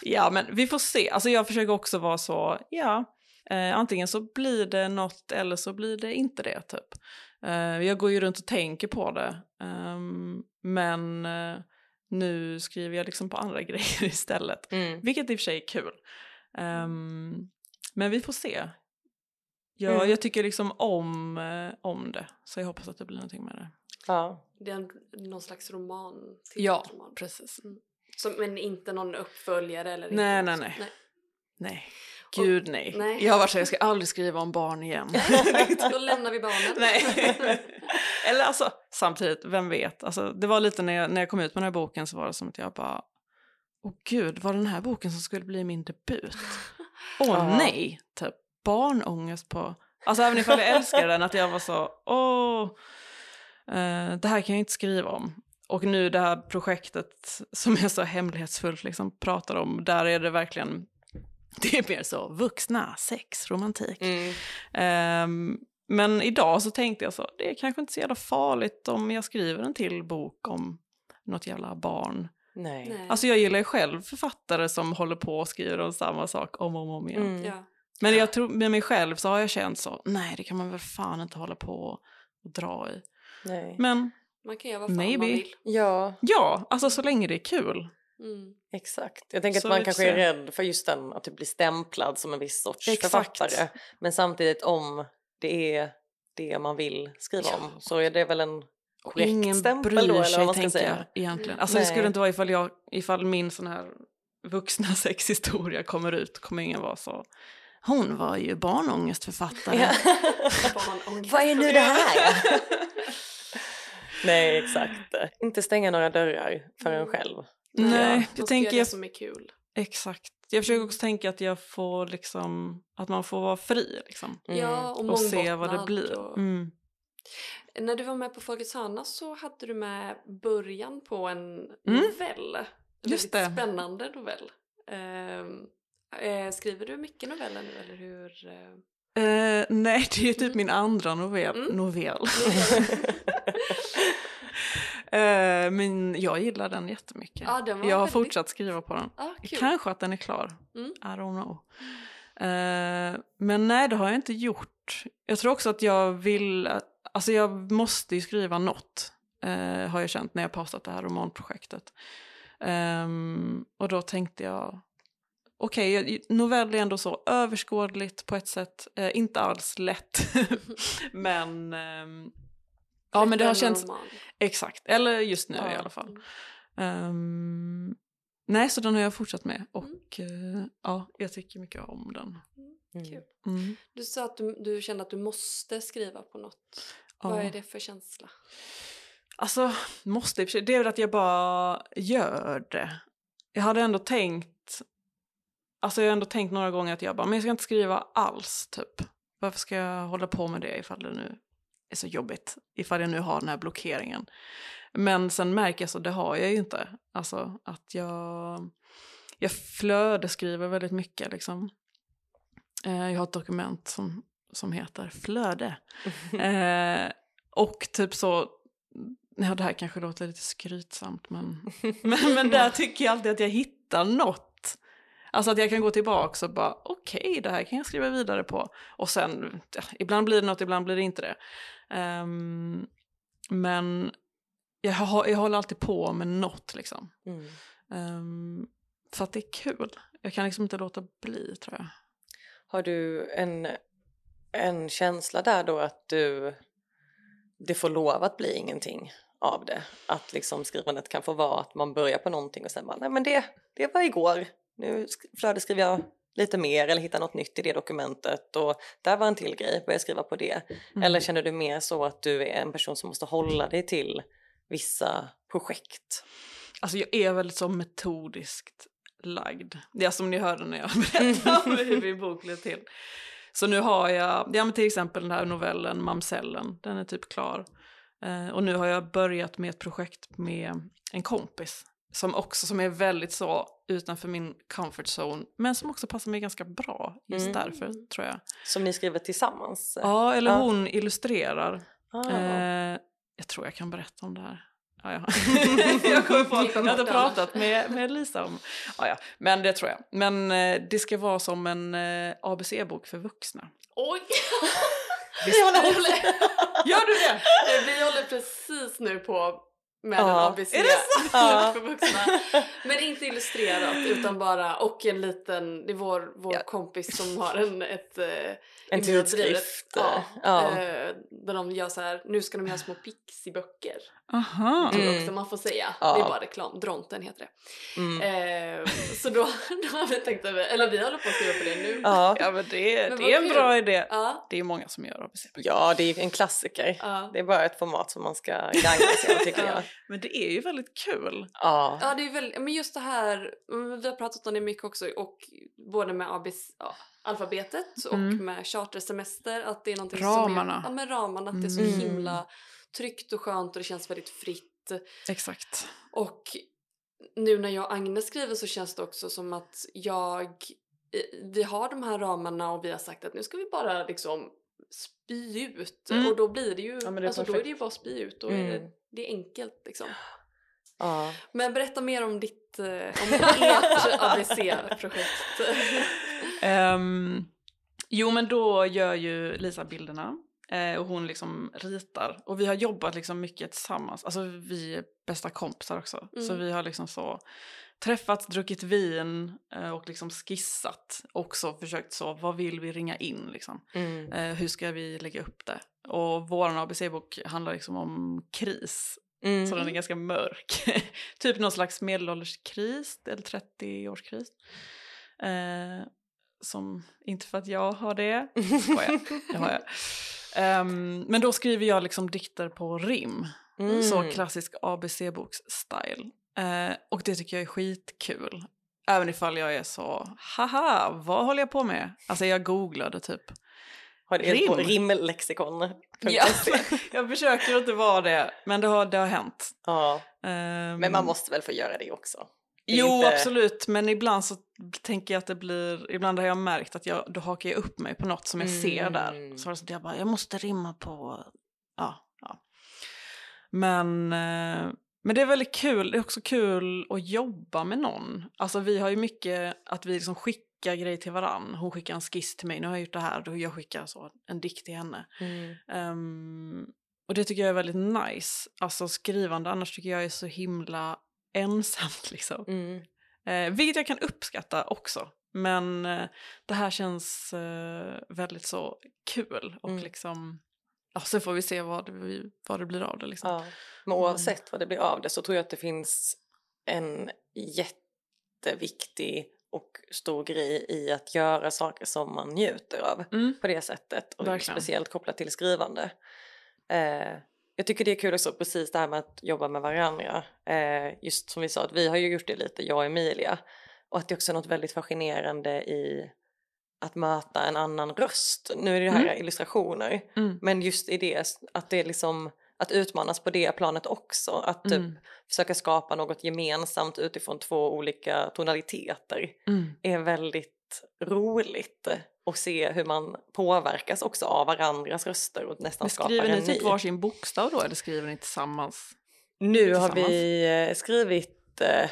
Ja, men vi får se. Alltså jag försöker också vara så, ja, eh, antingen så blir det något eller så blir det inte det typ. Eh, jag går ju runt och tänker på det, ehm, men eh, nu skriver jag liksom på andra <laughs> grejer istället. Mm. Vilket i och för sig är kul. Ehm, men vi får se. Jag, Mm. jag tycker liksom om, eh, om det, så jag hoppas att det blir någonting med det. Ja. Det är en, någon slags roman. Ja, roman. precis. Så, men inte någon uppföljare eller? Nej, inte, nej, nej. nej. Nej, gud nej. nej. Jag har varit så jag ska aldrig skriva om barn igen. <laughs> <laughs> Då lämnar vi barnen. Nej. <laughs> Eller alltså, samtidigt, vem vet? Alltså, det var lite när jag, när jag kom ut med den här boken så var det som att jag bara, åh gud, var den här boken som skulle bli min debut? Åh Ja. nej, typ barnångest på, alltså även ifall jag älskar den, att jag var så, åh, eh, det här kan jag inte skriva om. Och nu det här projektet som är så hemlighetsfullt liksom pratar om, där är det verkligen, det är mer så vuxna, sex, romantik. Mm. Ehm, men idag så tänkte jag så, det är kanske inte så jävla farligt om jag skriver en till bok om något jävla barn. Nej. Nej. Alltså jag gillar ju själv författare som håller på och skriver om samma sak om och om, om igen. Mm. ja. Men jag tror, med mig själv så har jag känt så, nej det kan man väl fan inte hålla på och dra i. Nej. Men Man kan göra vad fan Maybe. man vill. Ja, ja, alltså så länge det är kul. Mm. exakt. Jag tänker Så att man kanske är rädd för just den att typ bli stämplad som en viss sorts Exakt. författare. Men samtidigt om det är det man vill skriva Ja. om. Så är det väl en korrekt ingen stämpel då eller vad man ska säga. jag egentligen. Alltså det Nej. skulle inte vara ifall, jag, ifall min sån här vuxna <laughs> sexhistoria kommer ut kommer ingen vara så. Hon var ju barnångestförfattare. Ja. Barnångest. <laughs> <laughs> Vad är nu det här? Nej, exakt. Inte stänga några dörrar för en själv. Nej, Man jag tänker det som är kul. exakt. Jag försöker också tänka att jag får liksom, att man får vara fri liksom. Mm. Ja, och, Och se vad det blir. och- Mm. När du var med på Folkets hörna så hade du med början på en Mm. novell. En Just det. spännande novell. Ehm, eh, skriver du mycket noveller nu eller hur? eh? Eh, nej, det är typ Mm. min andra novell. Mm. novell. <laughs> Eh, men jag gillar den jättemycket. Ja, den jag har väldigt- fortsatt skriva på den. Ja, kul. Kanske att den är klar. Mm. I don't know. Eh, men nej, det har jag inte gjort. Jag tror också att jag vill, alltså jag måste ju skriva något. eh, har jag känt när jag pausat det här romanprojektet. Ehm, och då tänkte jag, okej, jag- novell är ändå så överskådligt på ett sätt. Inte alls lätt, <laughs> men ehm, ja, men det har känts roman. exakt. Eller just nu Ja. i alla fall. Ehm, nej, så den har jag fortsatt med och Mm. eh, ja, jag tycker mycket om den. Mm. Kul. Mm. Du sa att du, du kände att du måste skriva på något. Ja. Vad är det för känsla? Alltså, måste i. Det är väl att jag bara gör det. Jag hade ändå tänkt, alltså jag har ändå tänkt några gånger att jag bara, men jag ska inte skriva alls typ. Varför ska jag hålla på med det ifall det nu är så jobbigt? Ifall jag nu har den här blockeringen. Men sen märker jag så, det har jag ju inte. Alltså att jag, jag flödeskriver väldigt mycket liksom. Eh, jag har ett dokument som, som heter flöde. <laughs> Eh, och typ så, ja det här kanske låter lite skrytsamt men, men, men där <laughs> tycker jag alltid att jag hittar något. Alltså att jag kan gå tillbaka och bara okej det här kan jag skriva vidare på. Och sen, ja, ibland blir det något, ibland blir det inte det. Ehm, men jag, har, jag håller alltid på med något liksom. Mm. Ehm, för att det är kul. Jag kan liksom inte låta bli tror jag. Har du en, en känsla där då att du det får lov att bli ingenting av det? Att liksom skrivandet kan få vara att man börjar på någonting och sen bara nej men det, det var igår. Nu sk- flödeskriver jag lite mer eller hittar något nytt i det dokumentet och där var en till grej, börjar skriva på det. Mm. Eller känner du mer så att du är en person som måste hålla dig till vissa projekt? Alltså jag är väldigt så metodiskt lagd. Det är som ni hörde när jag <laughs> berättade om hur min bok blev till. Så nu har jag, ja men till exempel den här novellen Mamsellen, den är typ klar. Eh, och nu har jag börjat med ett projekt med en kompis. Som också som är väldigt så utanför min comfort zone. Men som också passar mig ganska bra just Mm. därför tror jag. Som ni skriver tillsammans? Ja, eller Ja. hon illustrerar. Ah. Eh, jag tror jag kan berätta om det här. Ja, ja. <laughs> jag, kommer på, jag har inte pratat med, med Lisa om... Ja, ja. Men det tror jag. Men eh, det ska vara som en eh, ABC-bok för vuxna. Oj! <laughs> Vi håller håller- Gör du det? <laughs> Vi håller precis nu på med Ja. en ABC Är det <laughs> Ja. för vuxna. Men inte illustrerat utan bara och en liten, det är vår, vår Ja. kompis som har en, ett, eh, En tidskrift. Ja, Ja. eh, där de gör så här, nu ska de göra små pixiböcker. Aha. Tror jag Mm. också man får säga. Ja. Det är bara reklam, Dronten heter det. Mm. Eh, så då, <laughs> då har vi tänkt över, eller vi håller på att skriva på det nu. Ja. Ja, men det, Men det är en kul. bra idé. Ja, Det är många som gör ABC. ja, det är en klassiker. ja. Det är bara ett format som man ska gagna sig av tycker Ja. jag. Men det är ju väldigt kul. Ja. Ja, det är väl, men just det här, mm, vi har pratat om det mycket också och både med ABC, ja, alfabetet och Mm. med chartersemester att det är någonting Ramarna. som är, ja men ramarna, att det är så Mm. himla tryggt och skönt och det känns väldigt fritt Exakt. och nu när jag och Agnes skriver så känns det också som att jag, vi har de här ramarna och vi har sagt att nu ska vi bara liksom spy ut Mm. och då blir det ju, Ja, det är alltså då är det ju bara spy ut och Mm. det, det är enkelt liksom. ja. Men berätta mer om ditt, eh, om <laughs> ert ABC-projekt. Ehm, jo men då gör ju Lisa bilderna eh, och hon liksom ritar. Och vi har jobbat liksom mycket tillsammans. Alltså vi är bästa kompisar också. Så Mm. vi har liksom så träffats, druckit vin eh, och liksom skissat. Också försökt så, vad vill vi ringa in liksom? Mm. Eh, hur ska vi lägga upp det? Och vår ABC-bok handlar liksom om kris. Mm. Så den är ganska mörk. <laughs> typ någon slags medelålderskris eller 30-årskris. Eh, som, inte för att jag har det, Skojar, det har jag. Ehm, men då skriver jag liksom dikter på rim. Mm. Så klassisk ABC-boks-style. Eh, och det tycker jag är skitkul. Även ifall jag är så, haha, vad håller jag på med? Alltså jag googlade typ. Har du rim. rimlexikon? Ja, <laughs> jag försöker inte vara det, men det har, det har hänt. ja. Ehm, Men man måste väl få göra det också? Det Jo, inte- absolut, men ibland så tänker jag att det blir, ibland har jag märkt att jag, då hakar jag upp mig på något som jag ser där. Mm. Så det jag bara, jag måste rimma på, ja, ja. Men, eh, men det är väldigt kul, det är också kul att jobba med någon. Alltså vi har ju mycket att vi liksom skickar grejer till varann. Hon skickar en skiss till mig, nu har jag gjort det här, då jag skickar så en dikt till henne. Mm. Ehm, och det tycker jag är väldigt nice. Alltså skrivande annars tycker jag är så himla ensamt <laughs> liksom. Mm. Eh, vilket jag kan uppskatta också. Men eh, det här känns eh, väldigt så kul och Mm. liksom, ja sen får vi se vad det, vad det blir av det liksom. Ja. Men oavsett vad det blir av det så tror jag att det finns en jätteviktig och stor grej i att göra saker som man njuter av Mm. på det sättet och Verkligen. speciellt kopplat till skrivande. Eh, jag tycker det är kul också precis det här med att jobba med varandra. Eh, just som vi sa att vi har ju gjort det lite, jag och Emilia. Och att det också är något väldigt fascinerande i att möta en annan röst. Nu är det här illustrationer. Mm. Men just i det, att det är liksom att utmanas på det planet också. Att typ Mm. försöka skapa något gemensamt utifrån två olika tonaliteter Mm. är väldigt roligt. Och se hur man påverkas också av varandras röster och nästan Men skapar skriver en ni typ ny. varsin bokstav då eller skriver ni tillsammans? Nu har tillsammans? vi eh, skrivit, eh,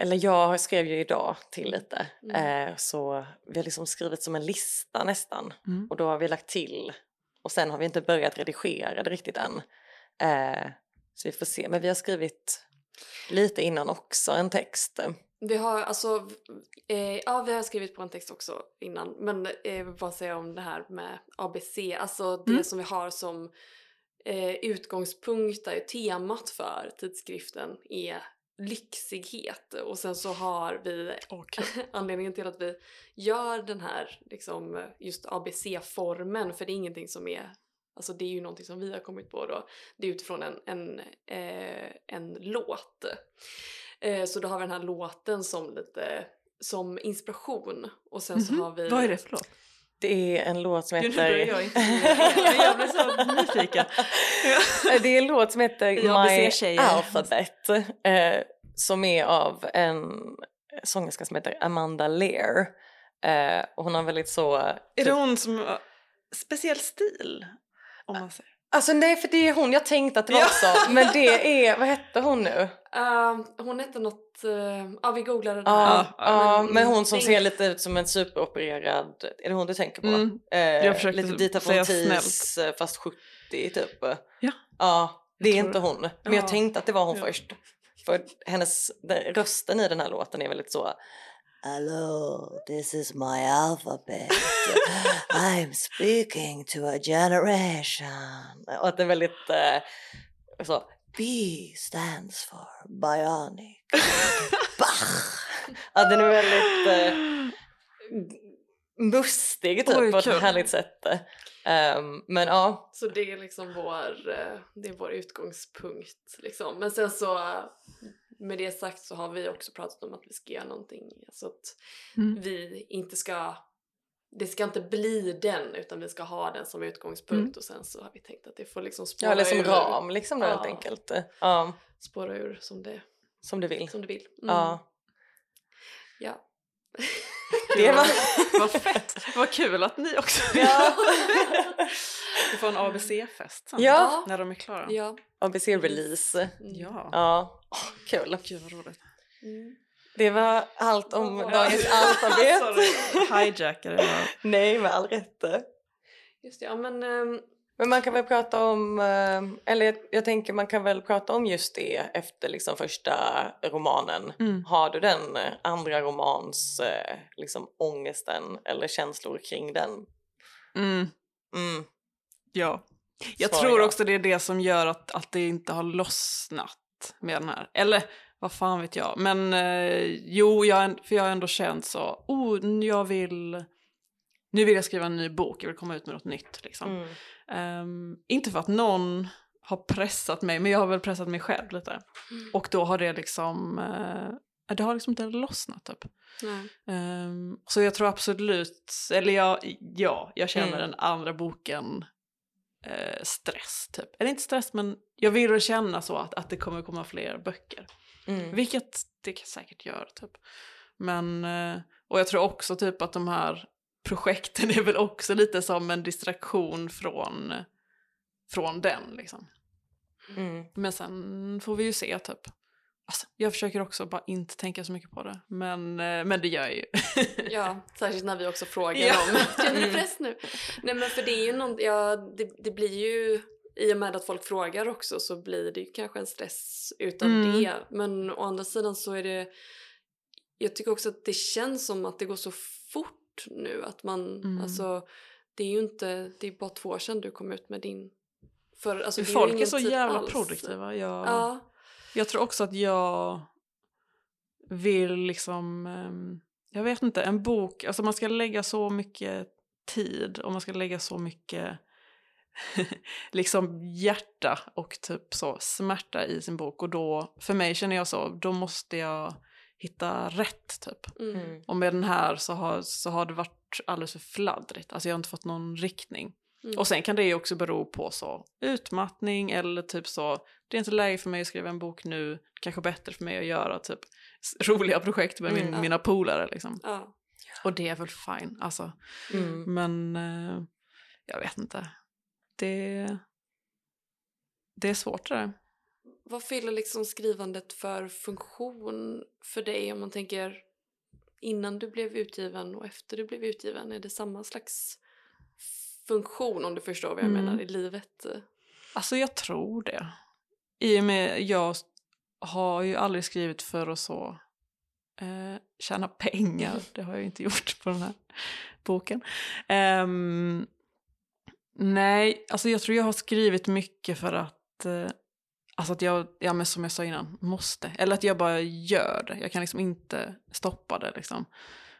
eller jag skrev ju idag till lite, Mm. eh, så vi har liksom skrivit som en lista nästan. Mm. Och då har vi lagt till och sen har vi inte börjat redigera det riktigt än. Eh, så vi får se, men vi har skrivit lite innan också en text. Vi har alltså, eh, ja vi har skrivit på en text också innan men eh, jag vill bara säga om det här med ABC, alltså det Mm. som vi har som eh, utgångspunkt där temat för tidskriften är lyxighet och sen så har vi Okej. <laughs> anledningen till att vi gör den här liksom just ABC-formen för det är ingenting som är Alltså det är ju någonting som vi har kommit på då. Det är utifrån en, en, eh, en låt. Eh, så då har vi den här låten som lite som inspiration. Och sen så Mhm. har vi... Vad är det för låt? Det är en låt som Gud, nu heter... jag inte jag blir så nyfiken. <laughs> det är en låt som heter My. Alphabet. Eh, som är av en sångerska som heter Amanda Lear. Eh, och hon har väldigt så... Är det hon som speciell stil? Om man säger. Alltså nej för det är hon jag tänkte att det var också. Men det är, vad hette hon nu? Eh, hon hette något... eh, ja, vi googlade det Ja, här. ja, men- men hon som ser lite ut som en superopererad, är det hon du tänker på? Mm. Jag försökte lite Dita säga Fontis eh, fast 70 typ. Ja. Ja, det är inte det. hon. Men jag Ja. tänkte att det var hon Ja. först. För hennes, den, rösten i den här låten är väldigt så Hello, this is my alphabet. I'm speaking to a generation. Och att det är väldigt eh, så B stands for bionic. Bach. Ja, den är väldigt eh, mustig typ Oj, på ett härligt sätt. Ehm, men ja, Så det är liksom vår, eh, det är vår utgångspunkt. Liksom. Men sen så med det sagt så har vi också pratat om att vi ska göra någonting så att Mm. vi inte ska det ska inte bli den utan vi ska ha den som utgångspunkt Mm. och sen så har vi tänkt att det får liksom spåra ja eller som ur, ram liksom då, Ja. helt enkelt. Ja, spåra ur som det, som du vill. som du vill. Mm. Ja. ja. Det var... <laughs> Vad fett. Vad kul att ni också ja. Vi får en ABC-fest sen. Ja. När de är klara. ja. ABC-release. Mm. Ja. Ja, Åh, kul. Gud vad roligt. Mm. Det var allt om Ja. dagens <laughs> alfabet. Sorry. Hijackade jag. <laughs> Nej, med all rätt. Just det, ja men ehm, Men man kan väl prata om, eh, eller jag, jag tänker man kan väl prata om just det efter liksom första romanen. Mm. Har du den eh, andra romans eh, liksom ångesten eller känslor kring den? Mm. Mm. Ja. Jag Svarar tror också det är det som gör att, att det inte har lossnat med den här. Eller vad fan vet jag. Men eh, jo, jag, för jag har ändå känt så, oh, jag vill, nu vill jag skriva en ny bok, jag vill komma ut med något nytt liksom. Mm. Ehm, inte för att någon har pressat mig, men jag har väl pressat mig själv lite. Mm. Och då har det liksom, eh, det har liksom inte lossnat typ. Ehm, så jag tror absolut, eller jag, ja, jag känner Mm. den andra boken eh, stress typ. Eller inte stress men jag vill känna så att, att det kommer komma fler böcker. Mm. Vilket det säkert gör typ. Men, eh, och jag tror också typ att de här projekten är väl också lite som en distraktion från, från den liksom. Mm. Men sen får vi ju se typ. Alltså, jag försöker också bara inte tänka så mycket på det. Men, eh, men det gör jag ju. <laughs> Ja, särskilt när vi också frågar Ja. om <laughs> känner du press nu? Nej men för det är ju någon, ja det, det blir ju i och med att folk frågar också så blir det ju kanske en stress utav Mm. det. Men å andra sidan så är det, jag tycker också att det känns som att det går så fort nu att man, Mm. alltså det är ju inte, det är bara två år sedan du kom ut med din för, alltså, är Folk är ingen så jävla alls. produktiva. Jag, Ja. Jag tror också att jag vill liksom, ehm, jag vet inte, en bok, alltså man ska lägga så mycket tid och man ska lägga så mycket <laughs> liksom hjärta och typ så smärta i sin bok och då, för mig känner jag så, då måste jag hitta rätt typ. Mm. Mm. Och med den här så har, så har det varit alldeles för fladdrigt, alltså jag har inte fått någon riktning. Mm. Och sen kan det ju också bero på så utmattning eller typ så, det är inte läge för mig att skriva en bok nu, kanske bättre för mig att göra typ roliga projekt med min, Mm. mina polare liksom. Ja. Och det är väl fine, alltså. Mm. Men eh, jag vet inte. Det, det är svårt det där. Vad fyller liksom skrivandet för funktion för dig om man tänker innan du blev utgiven och efter du blev utgiven? Är det samma slags funktion om du förstår vad jag Mm. menar i livet? Alltså jag tror det. I och med jag har ju aldrig skrivit för att så eh, tjäna pengar. <laughs> Det har jag ju inte gjort på den här boken. Ehm, nej, alltså jag tror jag har skrivit mycket för att eh, Alltså att jag, ja men som jag sa innan, måste. Eller att jag bara gör det. Jag kan liksom inte stoppa det liksom.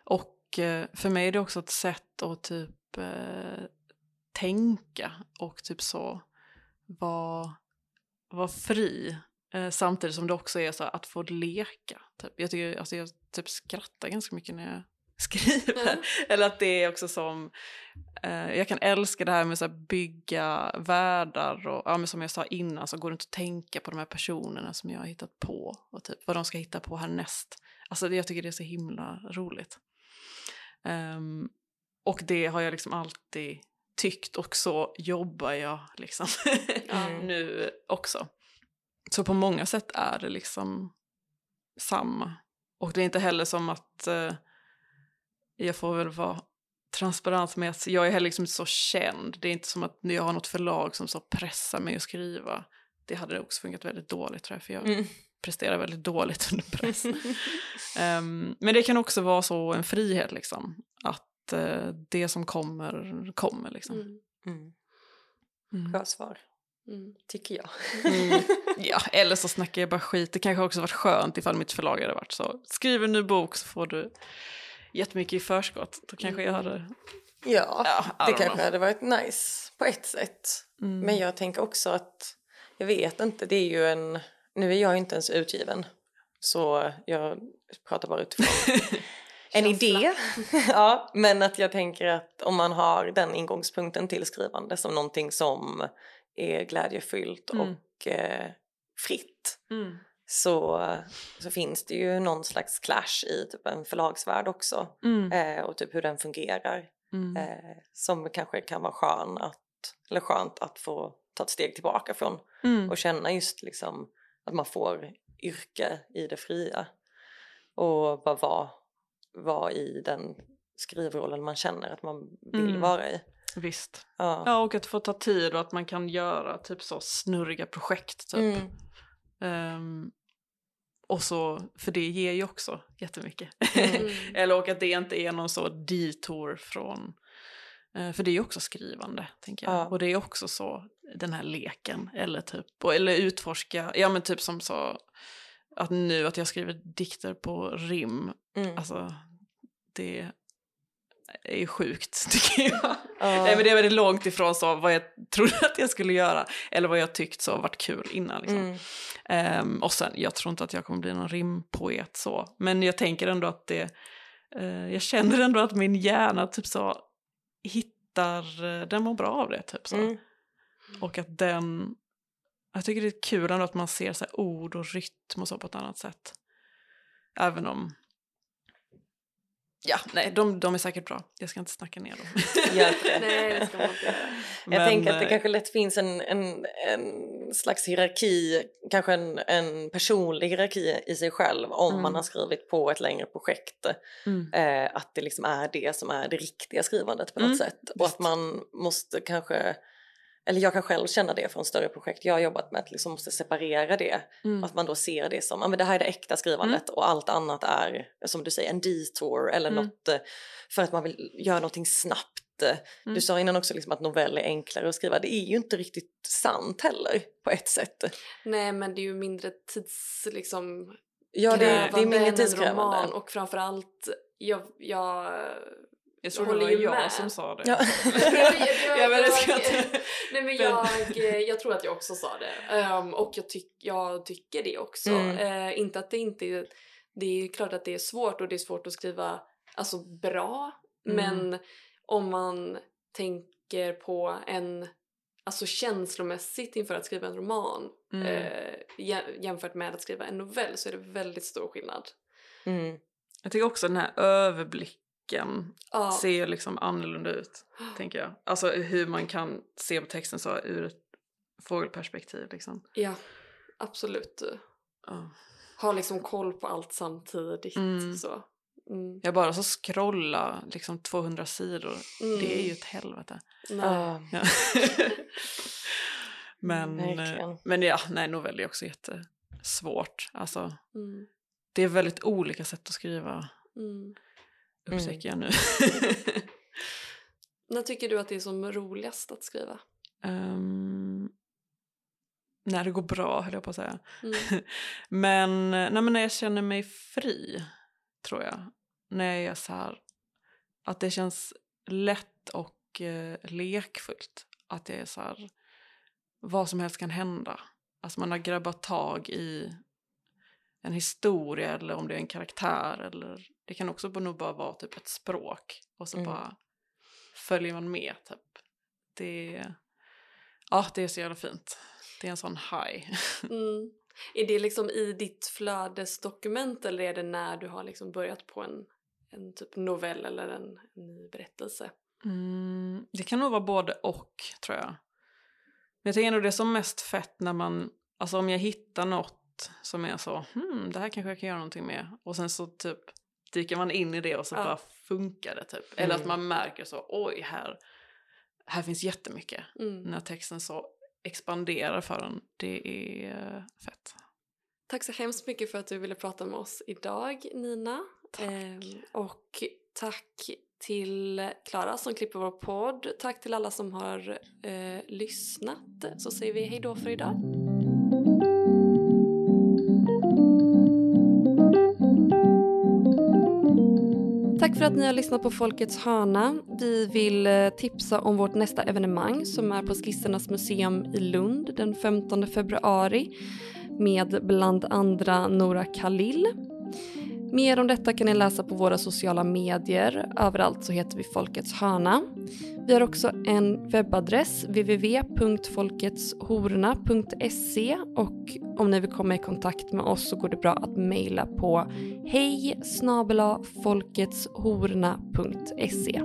Och eh, för mig är det också ett sätt att typ eh, tänka och typ så vara var fri. Eh, samtidigt som det också är så att få leka. Typ. Jag, tycker, alltså jag typ skrattar ganska mycket när jag <laughs> skriver. Mm. Eller att det är också som, eh, jag kan älska det här med att bygga världar och ja, men som jag sa innan så går det inte att tänka på de här personerna som jag har hittat på och typ vad de ska hitta på härnäst. Alltså jag tycker det är så himla roligt. Ehm, och det har jag liksom alltid tyckt och så jobbar jag liksom Mm. <laughs> nu också. Så på många sätt är det liksom samma. Och det är inte heller som att eh, jag får väl vara transparent med att jag är heller liksom inte så känd. Det är inte som att jag har något förlag som så pressar mig att skriva. Det hade också funkat väldigt dåligt tror jag, för jag Mm. presterar väldigt dåligt under press. <laughs> Ehm, men det kan också vara så en frihet liksom. Att eh, det som kommer, kommer liksom. Mm. Mm. Mm. Bra svar, Mm. tycker jag. Mm. <laughs> Ja, eller så snackar jag bara skit. Det kanske också varit skönt ifall mitt förlag hade varit så. Skriv en ny bok så får du jättemycket i förskott. Då kanske jag hade... Ja, Ja, det kanske know. hade varit nice på ett sätt. Mm. Men jag tänker också att, jag vet inte, det är ju en, nu är jag inte ens utgiven. Så jag pratar bara utifrån <laughs> en idé. <laughs> ja, men att jag tänker att om man har den ingångspunkten till skrivande som någonting som är glädjefyllt Mm. och eh, fritt Mm. så, så finns det ju någon slags clash i typ en förlagsvärld också Mm. eh, och typ hur den fungerar Mm. eh, som kanske kan vara skön att, eller skönt att få ta ett steg tillbaka från Mm. och känna just liksom att man får yrke i det fria och bara vara, vara i den skrivrollen man känner att man vill Mm. vara i. Visst. Ja. Ja, och att få ta tid och att man kan göra typ så snurriga projekt. Typ. Mm. Ehm, och så, för det ger ju också jättemycket. Mm. <laughs> Eller och att det inte är någon så detour från, eh, för det är ju också skrivande, tänker jag. Ja. Och det är också så, den här leken, eller typ, och- eller utforska, ja men typ som så, att nu att jag skriver dikter på rim, Mm. alltså det är ju sjukt <laughs> tycker jag. Ja. Nej men det är väldigt långt ifrån så vad jag trodde att jag skulle göra, eller vad jag tyckt så varit kul innan liksom. Mm. Ehm, och sen, jag tror inte att jag kommer bli någon rimpoet så. Men jag tänker ändå att det, eh, jag känner ändå att min hjärna typ så hittar, eh, den mår bra av det typ så. Mm. Och att den, jag tycker det är kul ändå att man ser så här ord och rytm och så på ett annat sätt. Även om, ja nej de, de är säkert bra, jag ska inte snacka ner dem. Gör inte det. Nej, det ska man inte göra. Jag Men, tänker att det eh, kanske lätt finns en, en, en slags hierarki, kanske en, en personlig hierarki i sig själv om Mm. man har skrivit på ett längre projekt. Mm. Eh, att det liksom är det som är det riktiga skrivandet på något Mm, sätt. Och att man måste kanske, eller jag kan själv känna det från större projekt jag har jobbat med, att liksom måste separera det. Mm. Att man då ser det som, ja men det här är det äkta skrivandet och allt annat är, som du säger, en detour eller Mm. något eh, för att man vill göra någonting snabbt. Mm. Du sa innan också liksom att novell är enklare att skriva. Det är ju inte riktigt sant heller på ett sätt. Nej, men det är ju mindre tids... Liksom, Ja, det, är- det är mindre tidskrävande. roman, Och framförallt, jag... jag Jag tror det håller var jag med. som sa det. Ja. Ja, men det ska inte- Nej men jag, jag tror att jag också sa det. Ehm, och jag, tyck, jag tycker det också. Mm. Eh, inte att det inte är... Det är klart att det är svårt och det är svårt att skriva alltså, bra. Mm. Men om man tänker på en... Alltså känslomässigt inför att skriva en roman Mm. eh, jä- jämfört med att skriva en novell så är det väldigt stor skillnad. Mm. Jag tycker också den här överblicken Ja. ser liksom annorlunda ut, <gasps> tänker jag. Alltså hur man kan se på texten så ur ett fågelperspektiv liksom. Ja, absolut. Ja. Ha liksom koll på allt samtidigt. Mm. Så. Mm. Jag bara så scrolla liksom 200 sidor, Mm. det är ju ett helvete. Nej. Ja. <laughs> Men, eh, Verkligen. men ja, nej novell är också jättesvårt. Alltså Mm. det är väldigt olika sätt att skriva, Mm. Upptäcker jag nu. <laughs> När tycker du att det är som roligast att skriva? Ehm, när det går bra höll jag på att säga. Mm. <laughs> Men, nej, men när jag känner mig fri, tror jag. När jag är så här, att det känns lätt och eh, lekfullt. Att det är så här, vad som helst kan hända. Alltså man har grabbat tag i en historia eller om det är en karaktär eller det kan också nog bara vara typ ett språk och så Mm. bara följer man med typ. Det, ja, det är så jävla fint. Det är en sån high. <laughs> Mm. Är det liksom i ditt flödesdokument eller är det när du har liksom börjat på en, en typ novell eller en, en ny berättelse? Mm, det kan nog vara både och tror jag. Men jag tänker nog det är som mest fett när man, alltså om jag hittar något som är så, hmm, det här kanske jag kan göra någonting med. Och sen så typ dyker man in i det och så Ja. bara funkar det typ. Eller att Mm. man märker så, oj här, här finns jättemycket. Mm. När texten så expanderar för en, det är eh, fett. Tack så hemskt mycket för att du ville prata med oss idag Nina. Tack. Ehm, och tack till Klara som klipper vår podd. Tack till alla som har eh, lyssnat. Så säger vi hej då för idag. Tack för att ni har lyssnat på Folkets hörna. Vi vill eh, tipsa om vårt nästa evenemang som är på Skissernas museum i Lund den 15 februari med bland andra Nora Khalil. Mer om detta kan ni läsa på våra sociala medier. Överallt så heter vi Folkets hörna. Vi har också en webbadress www.folketshorna.se och om ni vill komma i kontakt med oss så går det bra att mejla på hej folketshorna.se